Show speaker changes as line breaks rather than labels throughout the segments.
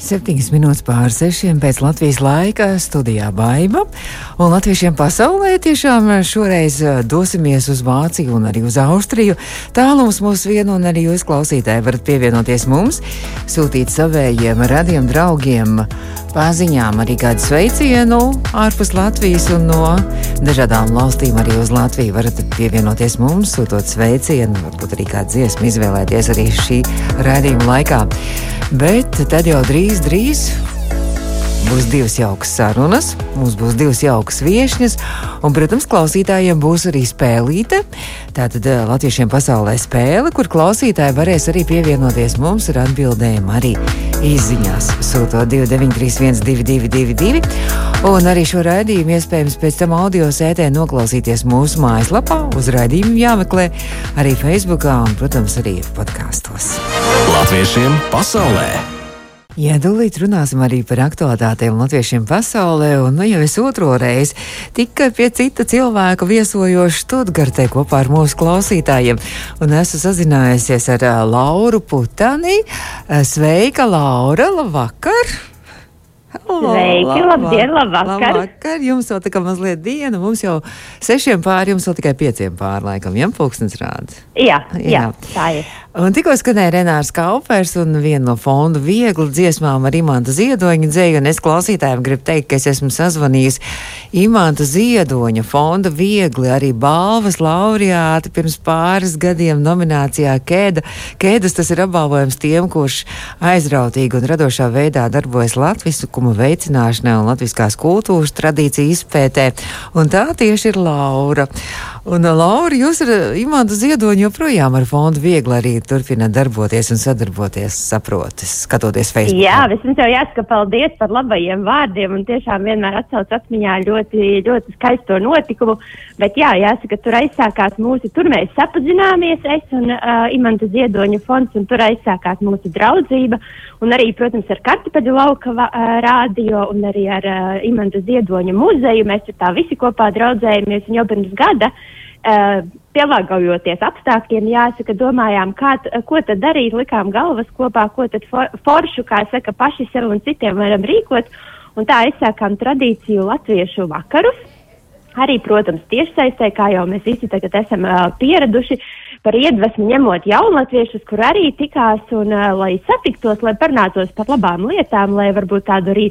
Septiņas minūtes pār sešiem pēc Latvijas laika studijā Baiva. Un latviešiem pasaulē tiešām šoreiz eh, dosimies uz Vāciju un arī uz Austriju. Tālums mūs vienu un arī jūs klausītāji varat pievienoties mums, sūtīt savējiem radiem draugiem paziņām arī kādu sveicienu ārpus Latvijas un no dažādām valstīm arī uz Latviju. Varat pievienoties mums, sūtot sveicienu, varbūt arī kādu dziesmu izvēlēties arī šī raidījuma laikā. Bet tad jau drīz, drīz būs divas jaukas sarunas, mums būs divas jaukas viesņas, un, protams, klausītājiem būs arī spēlīte. Tātad eh, Latviešiem pasaulē spēle, kur klausītāji varēs arī pievienoties mums ar atbildēm arī izziņās. Sūtot 293, 222, un arī šo raidījumu iespējams pēc tam audio sētē noklausīties mūsu mājaslapā, uz raidījumu jāmeklē arī Facebookā un, protams, arī podkāstos.
Latviešiem pasaulē!
Jā, tūlīt runāsim arī par aktuālitātēm latviešiem pasaulē, un nu jau es otro reizi tikai pie cita cilvēka viesojošu Studgartē kopā ar mūsu klausītājiem, un esmu sazinājusies ar Lauru Putani. Sveika, Laura, labvakar!
Halo, Sveiki, labdien, labvakar.
labvakar! Jums vēl tā kā mazliet diena, mums jau sešiem pāri, jums vēl tikai pieciem pāri, laikam, ja pulkstens rāda.
Jā, jā, jā, tā ir.
Un tikko skanēja Renārs Kaupers un viena no fonda viegli dziesmām ar Imanta Ziedoņa dzēju, un es klausītājiem gribu teikt, ka es esmu sazvanījis Imanta Ziedoņa fonda viegli arī balvas laureāti pirms pāris gadiem nominācijā Kēda. Kēdas tas ir apbalvojums tiem, kurš aizrautīgi un radošā veidā darbojas latviskumu veicināšanā un latviskās kultūras tradīciju izpētē, un tā tieši ir Laura. Un, Laura, jūs ar Imantu Ziedoņu joprojām ar fondu viegli arī turpināt darboties un sadarboties, saprotas, skatoties Facebook.
Jā, vispirms jau jāsaka paldies par labajiem vārdiem un tiešām vienmēr atsauc atmiņā ļoti, ļoti skaisto notikumu. Bet jā, jāsaka, tur aizsākās mūsu, tur mēs sapazināmies, es un uh, Imanta Ziedoņa fonds, un tur aizsākās mūsu draudzība. Un arī, protams, ar Kartipeģu lauka uh, rādio un arī ar uh, Imanta Ziedoņa muzeju mēs tur tā visi kopā draudzējamies un jau pirms gada. Uh, pielāgojoties apstākļiem, jāsaka, domājām, kā, ko tad darīt, likām galvas kopā, ko tad for, foršu, kā saka, paši sev un citiem varam rīkot. Un tā aizsākām tradīciju latviešu vakarus. Arī, protams, tiešsaistē, kā jau mēs visi tagad esam uh, pieraduši, par iedvesmu ņemot jaunatviešus, kur arī tikās un uh, lai satiktos, lai parunātos par labām lietām, lai varbūt tādu arī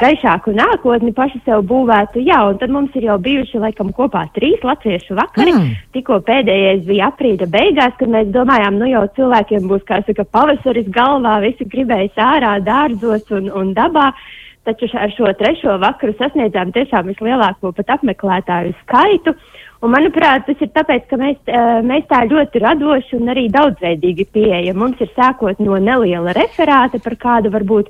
gaišāku nākotni paši sev būvētu. Jā, un tad mums ir jau bijuši laikam kopā trīs latviešu vakari. Mm. Tikko pēdējais bija aprīļa beigās, kad mēs domājām, nu jau cilvēkiem būs, kā saka, pavasaris galvā, visi gribējas ārā dārzos un, un dabā. Taču ar šo trešo vakaru sasniedzām tiešām vislielāko pat apmeklētāju skaitu. Un, manuprāt, tas ir tāpēc, ka mēs, mēs tā ļoti radoši un arī daudzveidīgi pieejam. Mums ir sākot no neliela referāta par kādu varbūt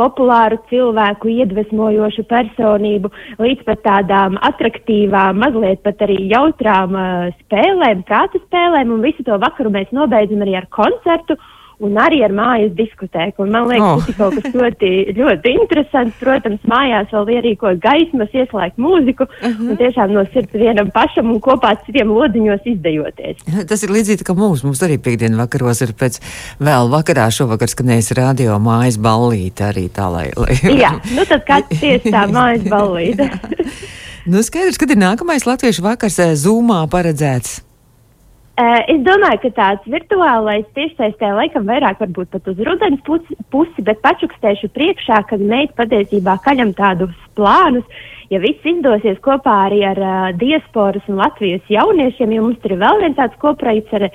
populāru cilvēku, iedvesmojošu personību, līdz pat tādām attraktīvām, mazliet pat arī jautrām uh, spēlēm, prāta spēlēm, un visu to vakaru mēs nobeidzam arī ar koncertu un arī ar mājas diskotēku. Un man liekas, oh. tas ir kaut kas ļoti, ļoti interesants. Protams, mājās vēl ierīkot gaismas, ieslēgt mūziku uh -huh. un tiešām no sirds vienam pašam un kopā ar citiem lodiņos izdejoties.
Tas ir līdzīgi kā mums. Mums arī piekdienu vakaros ir pēc vēl vakarā šovakar skanējis radio mājas ballīte arī tā, lai. lai...
Jā, nu tad kāds tieši tā mājas ballīte.
nu skaidrs, kad ir nākamais latviešu vakars eh, Zūmā paredzēts.
Uh, es domāju, ka tāds virtuālais tiešsaistē laikam vairāk varbūt pat uz rudens pusi, pusi bet pačukstēšu priekšā, kad mēs patiesībā kaļam tādus plānus, ja viss izdosies kopā arī ar uh, diasporas un Latvijas jauniešiem, jo mums tur ir vēl viens tāds koprojekts ar,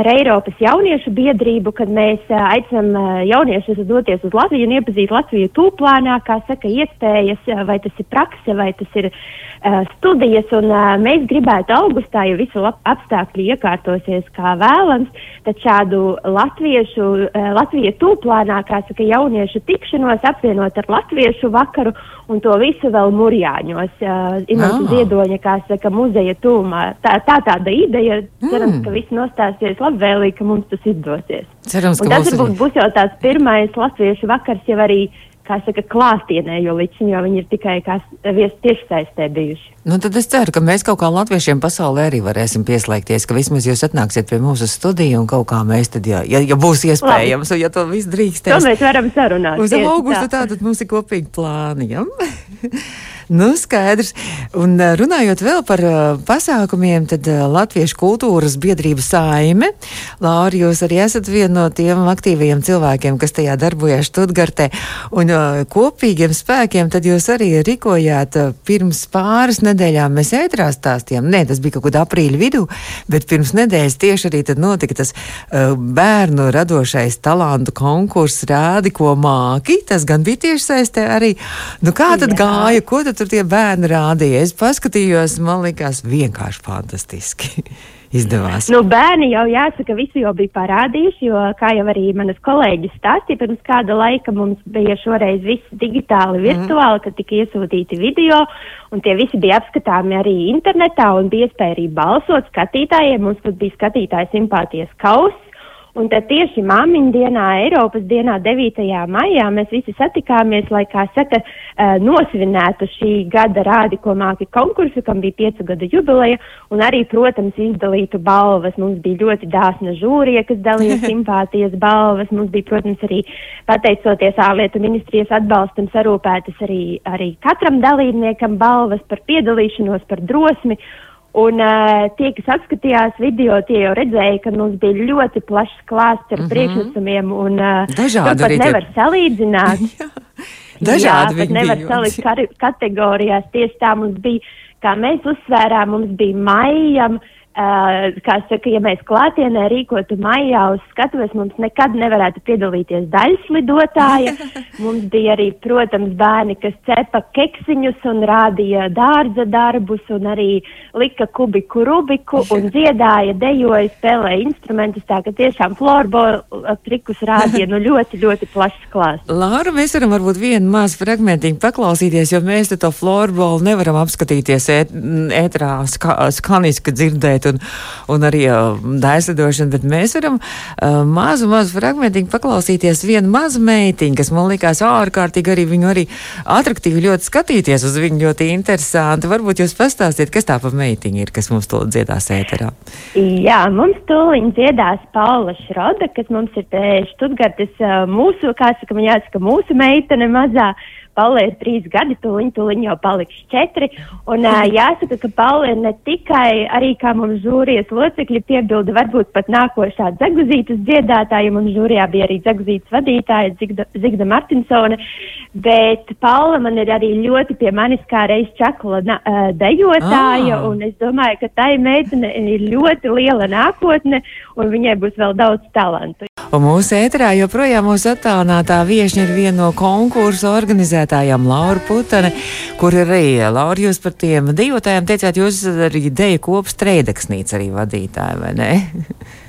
ar Eiropas jauniešu biedrību, kad mēs uh, aicinām uh, jauniešus doties uz Latviju un iepazīt Latviju tūplānā, kā saka, iespējas, uh, vai tas ir prakse, vai tas ir uh, studijas, un uh, mēs gribētu augustā, ja visu apstākļi iekārtosies kā vēlams, tad šādu latviešu, uh, Latvijas tūplānā, kā saka, jauniešu tikšanos apvienot ar latviešu vakaru un to visu vēl murjāņos. Uh, Imants ah. Ziedoņa, kā saka, muzeja tūmā. Tā, tā tāda ideja, cerams, mm. ka viss nostāsies labvēlīgi, ka mums tas izdosies.
Cerams,
un tas varbūt būs jau tāds pirmais latviešu vakars jau arī kā saka, klātienē, jo līdz šim jau viņi ir tikai tiešsaistē bijuši.
Nu, tad es ceru, ka mēs kaut kā latviešiem pasaulē arī varēsim pieslēgties, ka vismaz jūs atnāksiet pie mūsu studiju un kaut kā mēs tad, ja, ja, ja būs iespējams, Labi. un ja to viss drīkstēs.
To mēs varam sarunāt.
Uz augustu tā. tātad mums ir kopīgi plāni, ja? Nu, skaidrs. Un runājot vēl par uh, pasākumiem, tad uh, Latviešu kultūras biedrība saime. Lauri, jūs arī esat viena no tiem aktīvajiem cilvēkiem, kas tajā darbojas Študgartē. Un uh, kopīgiem spēkiem tad jūs arī rīkojāt uh, pirms pāris nedēļām. Mēs ētrā stāstījām, nē, tas bija kaut kad aprīļa vidū, bet pirms nedēļas tieši arī tad notika tas bērnu radošais talantu konkurss rādi, ko māki. Tas gan bija tieši saistē arī. Nu, kā tad Jā. gāja? Ko tad tur tie bērni rādīja. Es paskatījos, man likās vienkārši fantastiski. Izdevās.
Nu, bērni jau jāsaka, visi jau bija parādījuši, jo, kā jau arī manas kolēģis stāstīja, pirms kāda laika mums bija šoreiz viss digitāli, virtuāli, mm. kad tika iesūtīti video, un tie visi bija apskatāmi arī internetā, un bija iespēja arī balsot skatītājiem. Mums pat bija skatītāja simpātijas kauss. Un tad tieši māmiņu dienā, Eiropas dienā, 9. maijā, mēs visi satikāmies, lai, kā saka, nosvinētu šī gada rādi, ko māki konkursu, kam bija piecu gadu jubileja, un arī, protams, izdalītu balvas. Mums bija ļoti dāsna žūrija, kas dalīja simpātijas balvas. Mums bija, protams, arī pateicoties ārlietu ministrijas atbalstam sarūpētas arī, arī katram dalībniekam balvas par piedalīšanos, par drosmi. Un uh, tie, kas apskatījās video, tie jau redzēja, ka mums bija ļoti plašs klāsts ar mm -hmm. priekšnesumiem, un uh,
Dažādi
pat nevar tie... salīdzināt.
Dažādi
Jā, pat nevar salikt kategorijās. Tieši tā mums bija, kā mēs uzsvērām, mums bija maijam. Uh, kā saka, ja mēs klātienē rīkotu maijā uz skatuves, mums nekad nevarētu piedalīties daļas lidotāja. mums bija arī, protams, bērni, kas cepa keksiņus un rādīja dārza darbus un arī lika kubiku rubiku un dziedāja, dejoja, spēlēja instrumentus. Tā ka tiešām florbola trikus rādīja nu ļoti, ļoti plašs klāsts.
Lāra, mēs varam varbūt vienu mazu fragmentiņu paklausīties, jo mēs to florbolu nevaram apskatīties ētrā ska, skaniski dzirdēt un, un arī uh, daislidošana, bet mēs varam uh, mazu, mazu fragmentiņu paklausīties vienu mazu meitiņu, kas man likās ārkārtīgi arī viņu arī atraktīvi ļoti skatīties uz viņu ļoti interesanti. Varbūt jūs pastāstiet, kas tā pa meitiņa ir, kas mums to dziedās ēterā.
Jā, mums tūliņ dziedās Paula Šroda, kas mums ir te Štutgartes uh, mūsu, kā saka, man jāsaka, mūsu meitene mazā. Paula ir trīs gadi, tūliņ, tūliņ jau paliks četri. Un uh, jāsaka, ka Paula ir ne tikai arī kā mums žūrijas locekļi piebilda, varbūt pat nākošā dzeguzītas dziedātāja, mums žūrijā bija arī dzeguzītas vadītāja Zigda, Zigda Martinsone, bet Paula man ir arī ļoti pie manis kā reiz čakla uh, dejotāja, ah. un es domāju, ka tai meitene ir ļoti liela nākotne, un viņai būs vēl daudz talantu.
Un mūsu ēterā joprojām mūsu attālinātā viešņa ir viena no konkursu organizētājām Laura Putane, kur arī Laura jūs par tiem dejotājiem teicāt, jūs arī deju kops treideksnīca arī vadītāji, vai ne?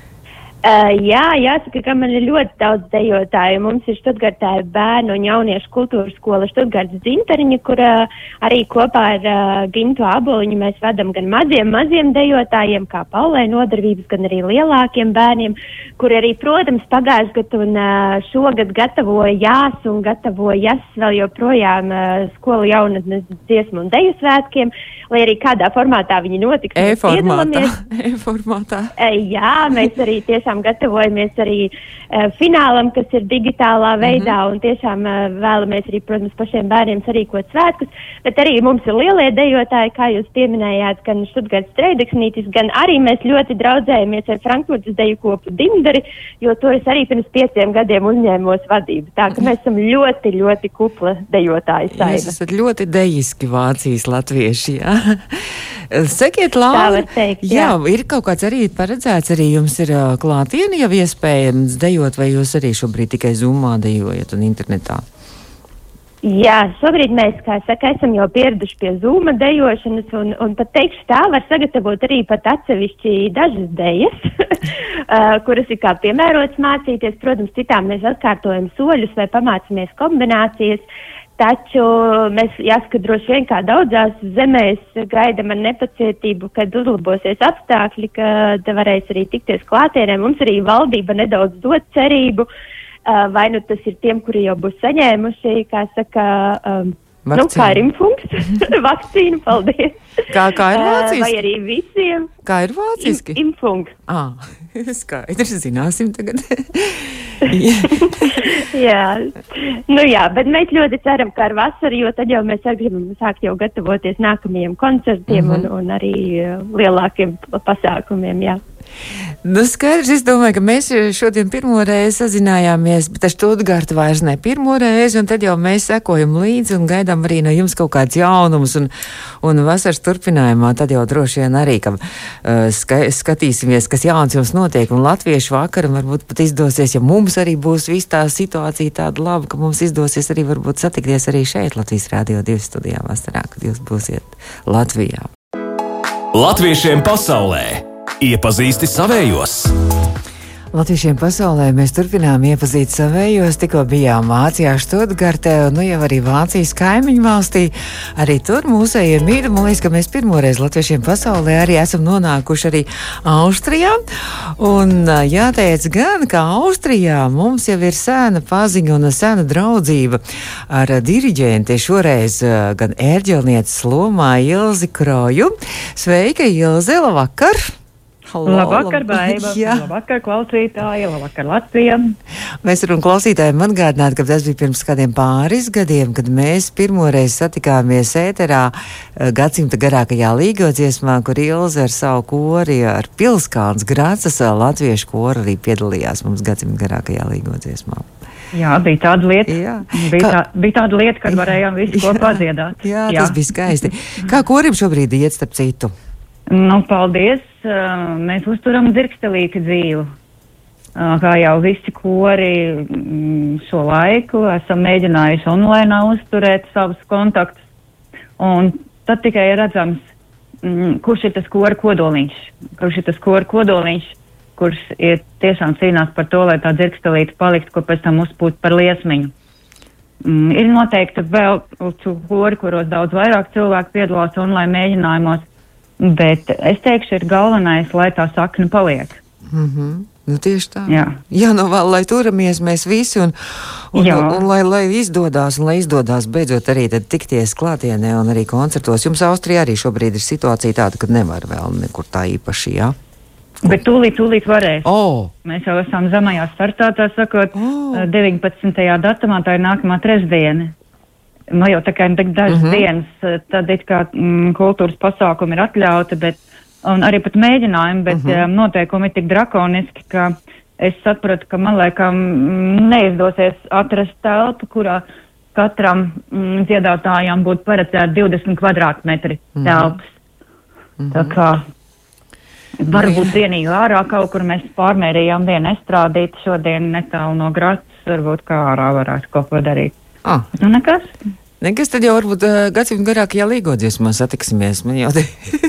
Uh, jā, jāsaka, ka man ir ļoti daudz dejotāju. Mums ir Študgartā bērnu un jauniešu kultūras skola Študgartas dzintariņa, kur uh, arī kopā ar uh, Gintu Aboliņu mēs vedam gan maziem, maziem dejotājiem, kā Paulē nodarbības, gan arī lielākiem bērniem, kur arī, protams, pagājuši gadu un uh, šogad gatavoja jās un gatavoja jas vēl joprojām uh, skolu jaunatnes dziesmu un deju svētkiem, lai arī kādā formātā viņi notiks.
E-formātā. E-formātā.
Uh, jā, mēs arī tiešām tiešām gatavojamies arī uh, finālam, kas ir digitālā veidā, mm -hmm. un tiešām uh, vēlamies arī, protams, pašiem bērniem sarīkot svētkus, bet arī mums ir lielie dejotāji, kā jūs pieminējāt, gan Študgārds Streideksnītis, gan arī mēs ļoti draudzējamies ar Frankfurtas deju kopu Dimdari, jo to es arī pirms pieciem gadiem uzņēmos vadību. Tā ka mēs esam ļoti, ļoti kupla dejotāji saima.
Jūs esat ļoti dejiski Vācijas latvieši, jā. Sekiet.
Teikt, jā.
jā, ir kaut kāds arī paredzēts, arī jums ir uh, klātieni jau iespējams dejot, vai jūs arī šobrīd tikai zumā dejojat un internetā?
Jā, šobrīd mēs, kā saka, esam jau pieraduši pie zūma dejošanas, un, un pat teikšu tā, var sagatavot arī pat atsevišķi dažas dejas, kuras ir kā piemērotas mācīties. Protams, citām mēs atkārtojam soļus vai pamācamies kombinācijas. Taču mēs jāsaka, droši vien kā daudzās zemēs gaidām ar nepacietību, kad uzlabosies apstākļi, kad varēs arī tikties klātienē. Mums arī valdība nedaudz dod cerību. vai nu tas ir tiem, kuri jau būs saņēmuši, kā saka, um,
Vakcīnu.
nu, kā ir imfunks, vakcīnu, paldies.
Kā, kā ir
Uh, vai
vāciski?
arī visiem.
Kā ir vāciski?
Im, imfunks.
Ah, skaidrs, zināsim tagad.
jā. Nu, jā, bet mēs ļoti ceram, ka ar vasaru, jo tad jau mēs arī gribam sākt jau gatavoties nākamajiem koncertiem mm
Mhm.
-hmm. un, un arī lielākiem pa- pasākumiem. Jā.
Nu, skaidrs, es domāju, ka mēs šodien pirmo reizi sazinājāmies, bet ar Stuttgartu vairs ne pirmo reizi, un tad jau mēs sekojam līdzi un gaidām arī no jums kaut kāds jaunums, un, un vasaras turpinājumā tad jau droši vien arī, ka uh, ska skatīsimies, kas jauns jums notiek, un latviešu vakaram varbūt pat izdosies, ja mums arī būs viss tā situācija tāda laba, ka mums izdosies arī varbūt satikties arī šeit Latvijas Rādio 2 studijā vasarā, kad jūs būsiet Latvijā.
Latviešiem pasaulē iepazīsti savējos!
Latviešiem pasaulē mēs turpinām iepazīt savējos. Tikko bijām Vācijā, Stuttgartē, un nu jau arī Vācijas kaimiņu valstī. Arī tur mūsējie mīļi. Man liekas, ka mēs pirmoreiz Latviešiem pasaulē arī esam nonākuši arī Austrijā. Un jāteic gan, ka Austrijā mums jau ir sēna paziņa un sēna draudzība ar diriģenti. Šoreiz gan ērģelnieces lomā Ilzi Kroju. Sveika, Ilze, labvakar! Halo,
Labvakar,
lab-
Baiba!
Jā.
Labvakar, klausītāji! Labvakar, Latvija!
Mēs varam klausītājiem atgādināt, ka tas bija pirms kādiem pāris gadiem, kad mēs pirmoreiz satikāmies ēterā eh, gadsimta garākajā līgodziesmā, kur Ilze ar savu kori, ar Pilskalns Grācas eh, latviešu koru arī piedalījās mums gadsimta garākajā līgodziesmā.
Jā, bija tāda lieta,
Jā.
bija,
Kā-
tā, bija tāda lieta kad varējām visi kopā dziedāt.
Jā, jā, tas bija skaisti. Kā korim šobrīd iet starp citu?
Nu, paldies! Mēs uzturam dzirkstelīti dzīvu. Kā jau visi kori mm, šo laiku esam mēģinājuši online uzturēt savus kontaktus. Un tad tikai redzams, mm, kurš ir tas kora kodoliņš, kurš ir tas kora kodoliņš, kurš ir tiešām cīnās par to, lai tā dzirkstelīte paliktu, ko pēc tam uzpūt par liesmiņu. Mm, ir noteikti vēl kori, kuros daudz vairāk cilvēku piedalās online mēģinājumos, bet es teikšu, ir galvenais, lai tā sakne paliek.
Mhm. Nu, tieši tā.
Jā.
Jā, nu vēl, lai turamies mēs visi un, un, un, un lai, lai izdodas, un lai izdodas beidzot arī tikties klātienē un arī koncertos. Jums Austrijā arī šobrīd ir situācija tāda, ka nevar vēl nekur tā īpaši, jā?
Bet tūlīt, tūlīt varēs.
Oh,
Mēs jau esam zemajā startā, tā sakot,
oh.
19. datumā, tā ir nākamā trešdiena. Nu, jau tā kā ir dažas
Mhm.
mm -hmm. dienas, eh, tad it kā mm, kultūras pasākumi ir atļauti, bet un arī pat mēģinājumi, bet mm
Mhm.
-hmm. noteikumi ir tik drakoniski, ka es sapratu, ka man laikam mm, neizdosies atrast telpu, kurā katram mm, dziedātājam būtu paredzēta 20 kvadrātmetri
Mhm.
telpas. Mm -hmm. Tā kā Varbūt vienīgi ārā kaut kur mēs pārmērījām vienu estrādīti šodien netālu no Grācis, varbūt kā ārā varētu kaut ko darīt.
ah,
Nu nekas.
Nekas tad jau varbūt uh, gadsimta garākajā līgodziesmā satiksimies. Man jau te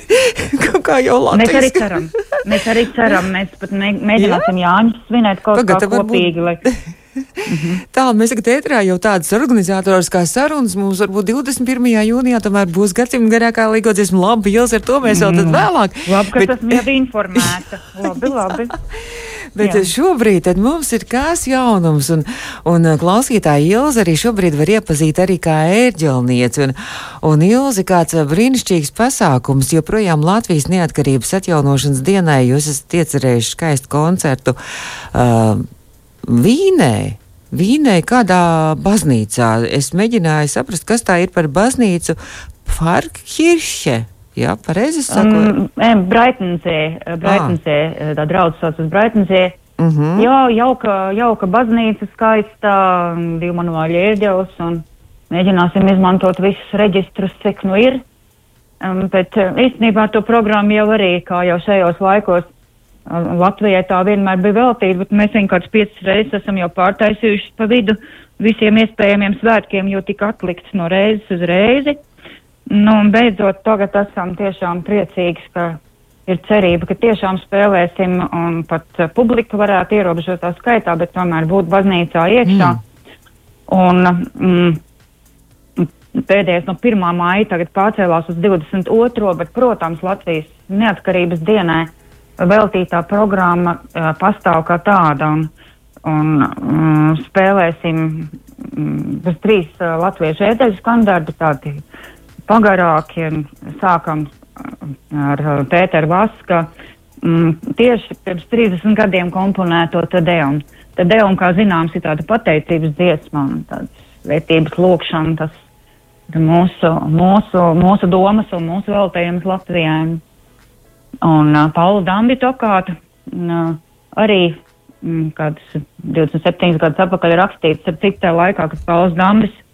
kaut kā jau
Mēs arī ceram. Mēs arī ceram. Mēs pat mē, mēģināsim Jāņus svinēt kaut
Pagad,
kā
te varbūt-
kopīgi. Lai...
Tā, mēs tagad ētrā jau tādas organizatoras kā sarunas. Mums varbūt 21. jūnijā tomēr būs gadsimta garākā līgodziesma. Labi, Jils, ar to mēs vēl tad vēlāk.
Labi, ka
Bet-
esmu jau informēta. Labi, labi.
Bet
Jā.
šobrīd mums ir kāds jaunums, un, un uh, klausītāja Ilza arī šobrīd var iepazīt arī kā ērģelnieci. Un, un Ilza kāds uh, brīnišķīgs pasākums, joprojām Latvijas neatkarības atjaunošanas dienai jūs esat iecerējuši skaistu koncertu uh, Vīnē. Vīnē kādā baznīcā. Es mēģināju saprast, kas tā ir par baznīcu Farkirše. Jā, pareizi sakot.
Um, Braitensē, Braitensē, tā draudz sauc uz Braitensē.
Uh -huh.
Jā, jauka, jauka baznīca, skaista, divu manuāļu ērģeles, un mēģināsim izmantot visus reģistrus, cik nu ir. Um, bet uh, īstenībā to programmu jau arī, kā jau šajos laikos, uh, Latvijai tā vienmēr bija veltīta, bet mēs kāds piecas reizes esam jau pārtaisījuši pa vidu visiem iespējamiem svētkiem, jo tika atlikts no reizes uz reizi. Nu, beidzot, tagad esam tiešām priecīgs, ka ir cerība, ka tiešām spēlēsim un pat uh, publika varētu ierobežotā skaitā, bet tomēr būt baznīcā iekšā. Mm. Un mm, pēdējais no 1. māja tagad pārcēlās uz 22. bet, protams, Latvijas neatkarības dienai veltītā programma uh, pastāv kā tāda. Un, Un um, spēlēsim um, trīs uh, latviešu ēdeļu standarti, tādi pagarāki. Sākam ar uh, Pēteru Vaska. Um, tieši pirms 30 gadiem komponēto Tadeum. Tadeum, kā zināms, ir tāda pateicības dziesma un tādas vērtības lūkšana. Tas mūsu, mūsu, mūsu domas un mūsu veltējums Latvijai. Un uh, Paula Dambi Tokāta uh, arī mm, kādus 27 gadus atpakaļ rakstīts, ap cik tā laikā, kad Pauls Dambis mm,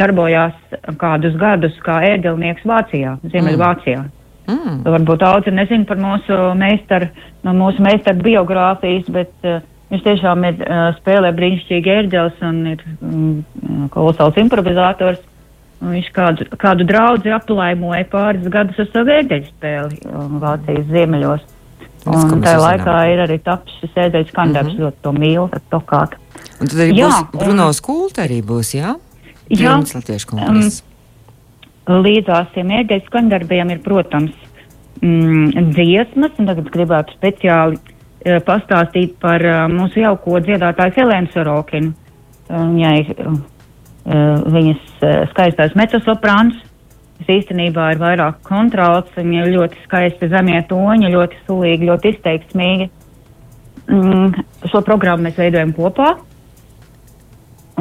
darbojās kādus gadus kā ēdelnieks Vācijā, Ziemeļvācijā. Mm. mm. Varbūt daudzi nezin par mūsu meistaru, no mūsu meistaru biogrāfijas, bet uh, viņš tiešām ir uh, spēlē brīnišķīgi ērģels un ir mm, kolosāls improvizators. Viņš kādu, kādu draugu aplaimoja pāris gadus ar savu ērģeļu spēli Vācijas ziemeļos. Un tajā laikā ir arī tapis šis ēdēļu skandarbs, mm -hmm. ļoti to mīlu, to kādu.
Un tad arī jā, būs Bruno un... Skulta arī būs, jā?
Jā. Um, līdzās tiem ēdēļu skandarbiem ir, protams, mm, dziesmas, un tagad gribētu speciāli uh, pastāstīt par uh, mūsu jauko dziedātāju Helēnu Sorokinu. Viņai, uh, viņas uh, skaistais mecosoprāns, kas īstenībā ir vairāk kontrāls, viņa ir ļoti skaisti zemie toņi, ļoti sulīgi, ļoti izteiksmīgi. Mm, šo programmu mēs veidojam kopā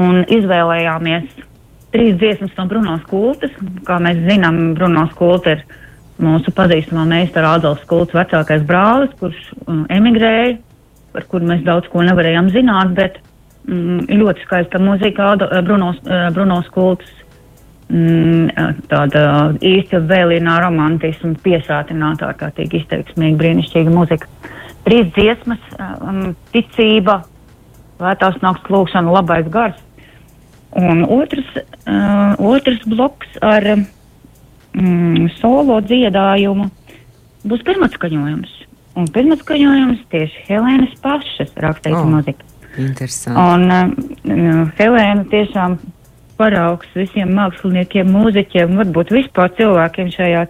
un izvēlējāmies trīs dziesmas no Bruno Skultas. Kā mēs zinām, Bruno Skulta ir mūsu pazīstamā meistara Adolfs Skults vecākais brālis, kurš um, emigrēja, par kuru mēs daudz ko nevarējām zināt, bet mm, ļoti skaista mūzika Bruno, Bruno Skults mm, tāda īsta vēlīnā romantisma piesātināta, ārkārtīgi izteiksmīga, brīnišķīga muzika. Trīs dziesmas, um, ticība, vētās nakts lūkšana, labais gars. Un otrs, uh, otrs bloks ar mm, solo dziedājumu būs pirmatskaņojums. Un pirmatskaņojums tieši Helēnas pašas rakstīta oh.
Interesanti.
Un uh, Helēna tiešām paraugs visiem māksliniekiem, mūziķiem, varbūt vispār cilvēkiem šajā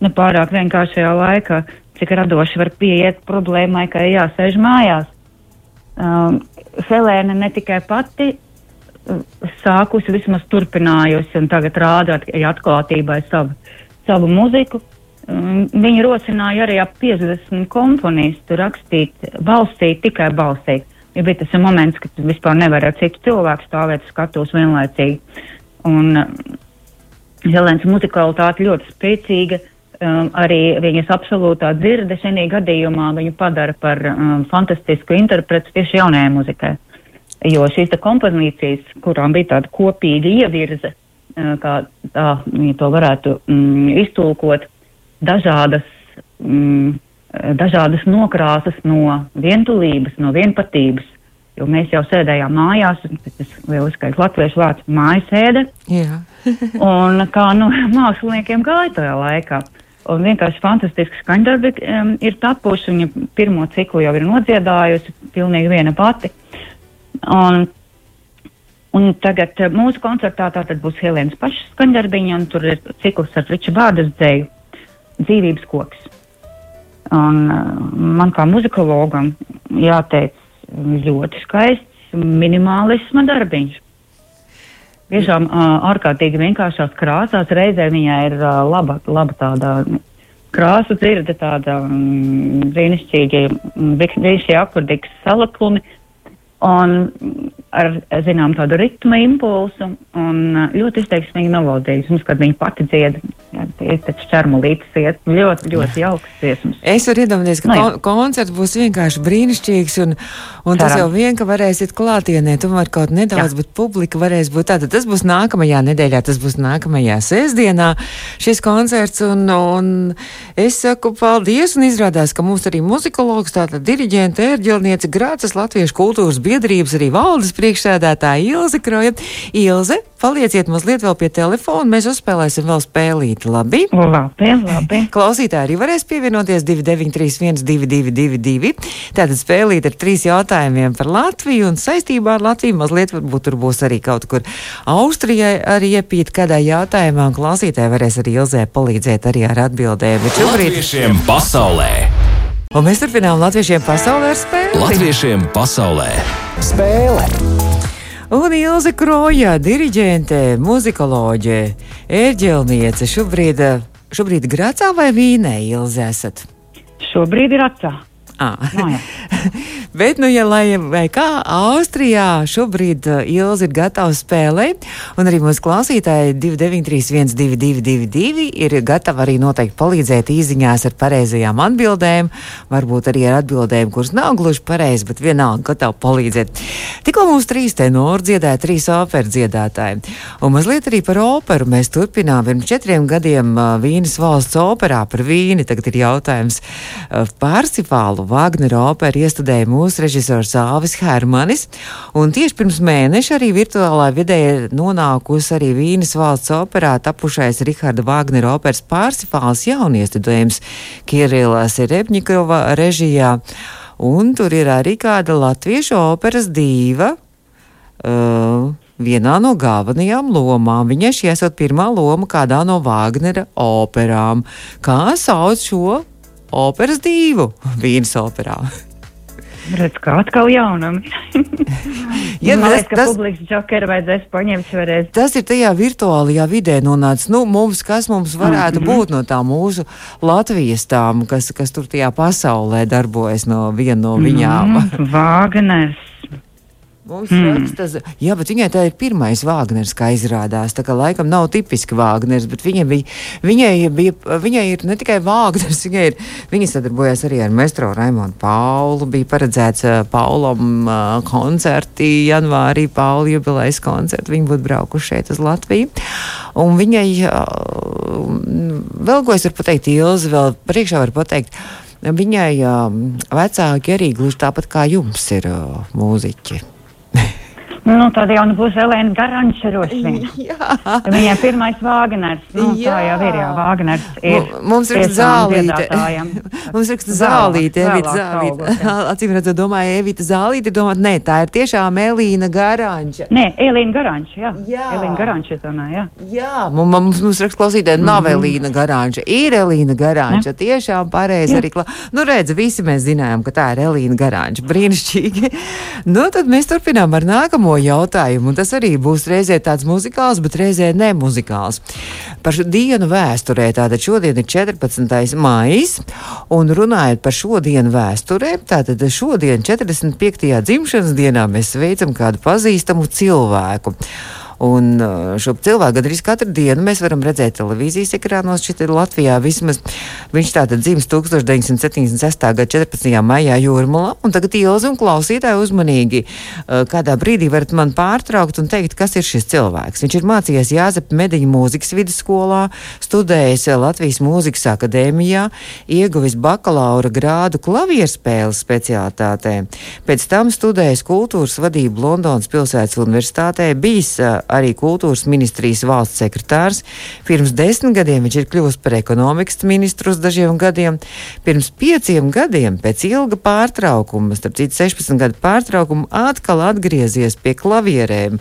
nepārāk vienkāršajā laikā, cik radoši var pieiet problēmai, ka jāsēž mājās. Um, Helēna ne tikai pati sākusi, vismaz turpinājusi un tagad rāda atklātībai savu, savu muziku. Um, viņa rosināja arī ap 50 komponistu rakstīt balsī, tikai balsī. Ja bija tas moments, kad vispār nevari ar citu cilvēku stāvēt skatos vienlaicīgi. Un uh, Helēnas muzikalitāte ļoti spēcīga, um, arī viņas absolūtā dzirde šajā gadījumā viņu padara par um, fantastisku interpretu tieši jaunajai muzikai. Jo šīs kompozīcijas, kurām bija tāda kopīga ievirze, uh, kā tā viņi to varētu mm, iztulkot, dažādas. Mm, dažādas nokrāsas no vientulības, no vienpatības. Jo mēs jau sēdējām mājās, tas lieliskais latviešu vārds - mājasēde. un kā nu, māksliniekiem gāja tajā laikā. Un vienkārši fantastiski skaņdarbi um, ir tapuši. Viņa pirmo ciklu jau ir nodziedājusi, pilnīgi viena pati. Un, un tagad uh, mūsu koncertā tātad būs Helēnas pašas skaņdarbiņa, un tur ir cikls ar Riča Bārdas dzēju dzīvības koks. Un, uh, man kā muzikologam jāteic ļoti skaists minimālisma darbiņš. Tiešām uh, ārkārtīgi vienkāršās krāsās, reizē viņai ir laba, laba tāda krāsu dzirde, tāda mm, brīnišķīgi, brīnišķīgi akordīgs salaklumi, un ar, zinām, tādu ritmu impulsu un ļoti izteiksmīgi melodijas. Mums, kad viņi pati dzied, tie taču čermulītes iet, ļoti, ļoti jauks dziesmas.
Es varu iedomāties, ka no, nu kon koncerts būs vienkārši brīnišķīgs, un, un tas jau vien, ka varēsiet klātienē, tomēr kaut nedaudz, jā. bet publika varēs būt tāda. Tas būs nākamajā nedēļā, tas būs nākamajā sēsdienā šis koncerts, un, un es saku paldies, un izrādās, ka mums arī muzikologs, tātad diriģenta, ērģelniece, Grācas Latviešu kultūras biedrības, biedrības arī valdes priekšsēdētāja Ilze Kroja. Ilze, palieciet mazliet vēl pie telefona, mēs uzspēlēsim vēl spēlīt, labi?
Labi, labi.
Klausītāji arī varēs pievienoties 2931 2222. Tātad spēlīt ar trīs jautājumiem par Latviju un saistībā ar Latviju mazliet varbūt tur būs arī kaut kur Austrijai arī iepīt kādā jautājumā un klausītāji varēs arī Ilzē palīdzēt arī ar atbildēm.
Latviešiem pasaulē!
Un mēs turpinām latviešiem pasaulē ar spēli.
Latviešiem pasaulē spēle.
Un Ilze Kroja, diriģente, muzikoloģe, ērģelniece, šobrīd, šobrīd Gracā vai Vīnē Ilze esat?
Šobrīd ir atcā.
Ah.
Mājā.
Bet, nu, ja lai kā Austrijā šobrīd uh, Ilze ir gatava spēlēt, un arī mūsu klausītāji 293-1222 ir gatavi arī noteikti palīdzēt īziņās ar pareizajām atbildēm, varbūt arī ar atbildēm, kuras nav gluži pareizas, bet vienalga gatavi palīdzēt. Tikko mums trīs tenori dziedāja, trīs operu dziedātāji, un mazliet arī par operu mēs turpinām. Pirms četriem gadiem uh, Vīnas valsts operā par Vīni tagad ir jautājums uh, Pārsifālu Vāgnera operu iestudēja mūsu režisors Alvis Hermanis, un tieši pirms mēneša arī virtuālā vidē ir nonākusi arī Vīnas valsts operā tapušais Riharda Vāgnera operas Pārsifāls jauniestudējums Kirila Serebņikova režijā, un tur ir arī kāda latviešu operas dīva. Uh, vienā no galvenajām lomām. Viņai šī esot pirmā loma kādā no Vāgnera operām. Kā sauc šo operas divu Vīnas operā?
Redz, kā atkal jaunam.
Ja,
Man
tas-
liekas, ka
tas-
publikas džokeru vajadzēs paņemt šoreiz.
Tas ir tajā virtuālajā vidē nonācis. Nu, mums, kas mums varētu mm -hmm. būt no tā mūsu Latvijas tām, kas, kas tur tajā pasaulē darbojas no viena no viņām? Mm.
Mm, Vāgners.
Mums mm. raksta, z- jā, bet viņai tā ir pirmais Vāgners, kā izrādās. Tā kā laikam nav tipiski Vāgners, bet viņai, bija, viņai, bija, viņai ir ne tikai Vāgners, viņai ir, viņa sadarbojas arī ar Mestro Raimonu Paulu. Bija paredzēts uh, Paulam uh, koncerti janvārī, Paula jubilejas koncerti. Viņi būtu braukuši šeit uz Latviju. Un viņai, uh, vēl ko es varu pateikt, Ilzi, vēl priekšā var pateikt. Viņai uh, vecāki arī gluži tāpat kā jums ir uh, mūziķi.
Nu, tad jau nu būs Elēna.
Jā.
Viņai pirmais Vāgners. Nu,
Jā.
tā jau ir, jā, Vāgners ir.
Mu- Mums
tiešām
zālīte. Mums
Vēlāk,
zālīte, Evita zālīte. Acīm redzot, domāju, Evita zālīte, domāt, nē, tā ir tiešām Elīna Garanča.
Nē, Elīna Garanča, jā.
Jā.
Elīna Garanča, es domāju, jā.
Jā, mums, mums, mums raksta klausītāji, nav
Mhm.
Elīna Garanča, ir Elīna Garanča. Tiešām pareizi arī. Kla... Nu, redz, visi mēs zinājām, ka tā ir Elīna Garanča. Brīnišķīgi. Nu, tad mēs turpinām ar nākamo jautājumu. Un tas arī būs reizē tāds muzikāls, bet reizē nemuzikāls. Par šo dienu vēsturē. Tātad šodien ir 14. maijs. Un runājot par šodienu vēsturē, tātad šodien, 45. dzimšanas dienā, mēs sveicam kādu pazīstamu cilvēku. Un uh, šo cilvēku gandrīz katru dienu mēs varam redzēt televīzijas ekrānos. Šeit ir Latvijā vismaz viņš tātad dzimis 1976. gada 14. maijā Jūrmalā. Un tagad Ilzi un klausītāji uzmanīgi uh, kādā brīdī varat man pārtraukt un teikt, kas ir šis cilvēks. Viņš ir mācījies Jāzepa Mediņa mūzikas vidusskolā, studējis uh, Latvijas mūzikas akadēmijā, ieguvis bakalaura grādu klavierspēles speciālitātē. Pēc tam studējis kultūras vadību Londonas pilsētas universitātē, bijis arī kultūras ministrijas valsts sekretārs. Pirms desmit gadiem viņš ir kļuvis par ekonomikas ministru uz dažiem gadiem. Pirms pieciem gadiem, pēc ilga pārtraukuma, starp citu 16 gadu pārtraukuma, atkal atgriezies pie klavierēm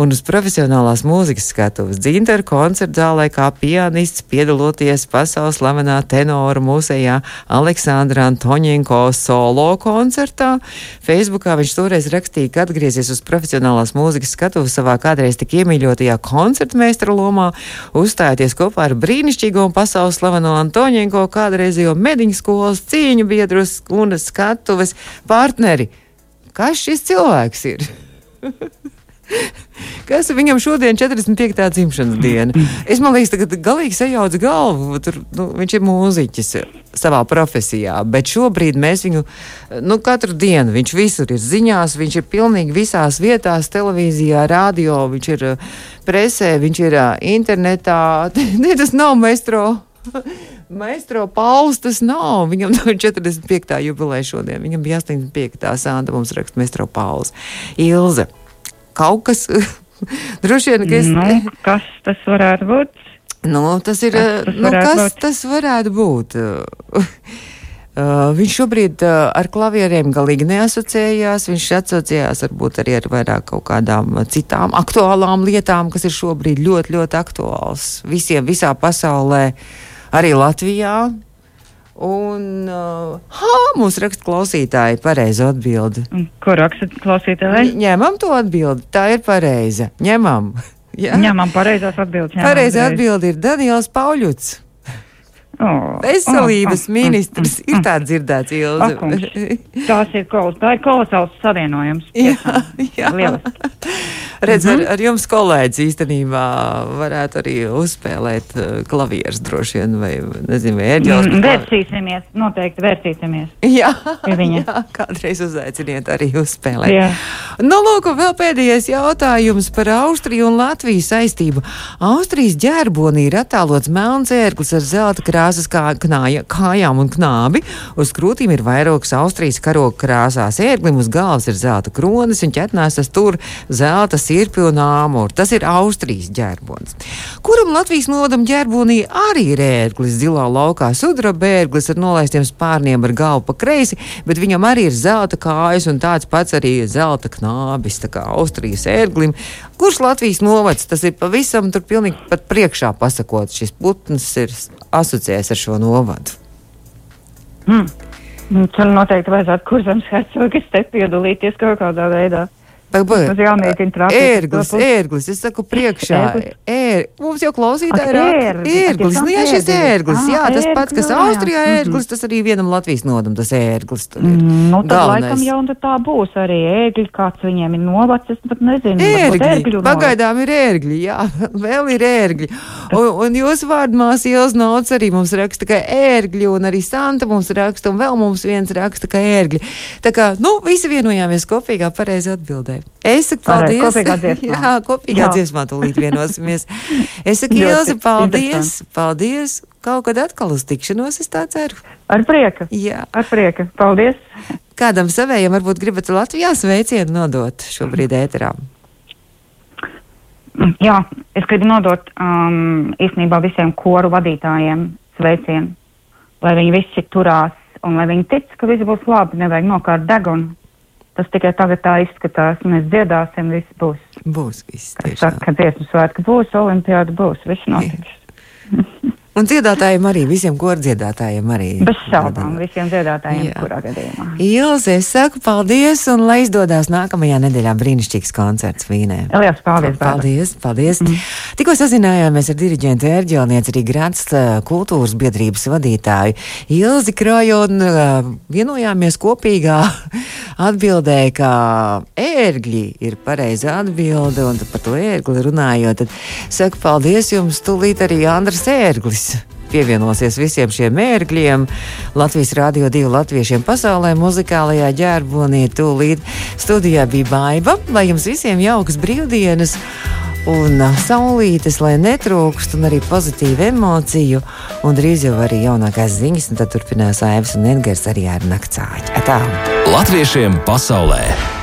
un uz profesionālās mūzikas skatuves dzintara koncerta zālē kā pianists, piedaloties pasaules slavenā tenora mūsejā Aleksandra Antoņenko solo koncertā. Facebookā viņš toreiz rakstīja, ka atgriezies uz profesionālās mūzikas skatuves savā kādreiz tik iemīļotajā koncertmeistara lomā, uzstājoties kopā ar brīnišķīgo un pasaules slaveno Antoņenko kādreizējo mediņu skolas cīņu biedrus un skatuves partneri. Kas šis cilvēks ir? Kas viņam šodien ir 45. dzimšanas diena? Es domāju, ka tagad galīgi sajauc galvu. Tur, nu, viņš ir mūziķis savā profesijā, bet šobrīd mēs viņu nu, katru dienu, viņš visur ir ziņās, viņš ir pilnīgi visās vietās, televīzijā, radio, viņš ir uh, presē, viņš ir uh, internetā. Ne, tas nav maestro. Maestro Pauls tas nav. Viņam nav 45. jubileja šodien. Viņam bija 85. sāta. Mums raksta Maestro Pauls. Ilze. Kaut kas. Droši vien, ka es.
Nu, kas tas varētu būt?
Nu, tas ir.
Kas tas
nu, kas
būt?
tas varētu būt? Uh, viņš šobrīd uh, ar klavieriem galīgi neasociējās. Viņš asociējās varbūt arī ar vairāk kaut kādām citām aktuālām lietām, kas ir šobrīd ļoti, ļoti aktuāls visiem visā pasaulē, arī Latvijā. Un, uh, ha, mums raksta klausītāji, pareizi atbildi.
Ko raksta klausītāji?
Ņemam to atbildi, tā ir pareiza. Ņemam. Jā.
Ņemam pareizās atbildes.
Pareizā atbildi ir Daniels Pauļuts.
Oh,
Veselības
oh, oh,
ministrs
mm,
ir
mm,
tā dzirdēts,
mm.
Ilze.
Kungs, Tās ir kolos, tā ir kolosāls savienojums.
Jā, jā.
Lieliski.
Redz,
Mhm.
ar, ar jums kolēģis īstenībā varētu arī uzspēlēt uh, klavierus droši vien, vai nezinu, vai ērģeles.
Mm, Vērsīsimies, noteikti vērsīsimies.
Jā, jā, kādreiz uzaiciniet arī uzspēlēt.
Jā.
Nu, lūk, vēl pēdējais jautājums par Austriju un Latviju saistību. Austrijas ģerbonī ir attēlots melns ērglis ar zelta krāsas kā, knāja, kājām un knābi. Uz krūtīm ir vairākas Austrijas karoga krāsās. Ērglim uz galvas ir zelta kronis un ķetnēs tas tur zelta sirpi un āmuri. Tas ir Austrijas ģerbons. Kuram Latvijas nodam ģerbonī arī ir ērglis zilā laukā sudraba ērglis ar nolaistiem spārniem ar galvu pa kreisi, bet viņam arī ir zelta kājas un tāds pats arī zelta knābis, tā kā Austrijas ērglim. Kurš Latvijas novads tas ir pavisam tur pilnīgi pat priekšā pasakot, šis putns ir asociēts ar šo novadu.
Mm. Mm, Tur noteikti vajadzētu kurzams hercogas te piedalīties kaut kādā veidā.
Ērglis, ērglis, es saku priekšā. Ēr, mums jau klausītāji ir
ērglis,
Nu, jā, šis
ērglis.
jā, tas pats, kas. Austrijā
Mhm.
ērglis, tas arī vienam Latvijas nodam, tas ērglis. tur ir
Mm, Nu, tad laikam jau nu tā būs arī ēgļi, kāds viņiem ir novacs, es pat nezinu.
Ērgļi, pagaidām ir ērgļi, jā, vēl ir ērgļi. Un, un jūsu vārdmās Ielas Nauts arī mums raksta, ka ērgļi, un arī Santa mums raksta, un vēl mums viens raksta, ka ērgļi. Tā kā, nu, visi vienojāmies kopīgā pareizi atbildē. Es saku paldies.
kopīgā dziesmā.
jā, kopīgā
Jā.
dziesmā tūlīt vienosimies. Es saku, Ilze, paldies, paldies. Kaut kad atkal uz tikšanos, es tā ceru.
Ar prieku.
Jā.
Ar prieku. Paldies.
Kādam savējam varbūt gribat Latvijā sveicienu nodot šobrīd ēterā.
Mm, Jā, es gribu nodot um, īstenībā visiem koru vadītājiem sveicienu, lai viņi visi turās un lai viņi tic, ka viss būs labi, nevajag nokārt degunu. Tas tikai tagad tā izskatās, mēs dziedāsim, viss būs.
Būs viss.
Saka, ka dziesmu svētki būs, olimpiāda būs, viss notiks.
Un dziedātājiem arī, visiem kordziedātājiem arī.
Bez šaubām, visiem dziedātājiem,
Jā.
kurā gadījumā.
Ilze, es saku paldies un lai izdodas nākamajā nedēļā brīnišķīgs koncerts Vīnē.
Lielas paldies, Bāra.
Paldies, paldies. Mm. Tikko sazinājāmies ar diriģentu ērģelnieci, arī Grāts kultūras biedrības vadītāju Ilzi Kroju un vienojāmies kopīgā atbildē, ka ērgļi ir pareiza atbilde un par to ērgli runājot, tad saku paldies jums tūlīt arī Andras ērglis. Pievienosies visiem šiem mērķiem, Latvijas Rādio 2 latviešiem pasaulē, muzikālajā ģērbonī. Tūlīt studijā bija baiva, lai jums visiem jaukas brīvdienas un saulītes, lai netrūkst, un arī pozitīvu emociju. Un drīz jau arī jaunākās ziņas, un tad turpinās Aivs un Edgars arī ar naktsāķi. Atā!
Latviešiem pasaulē!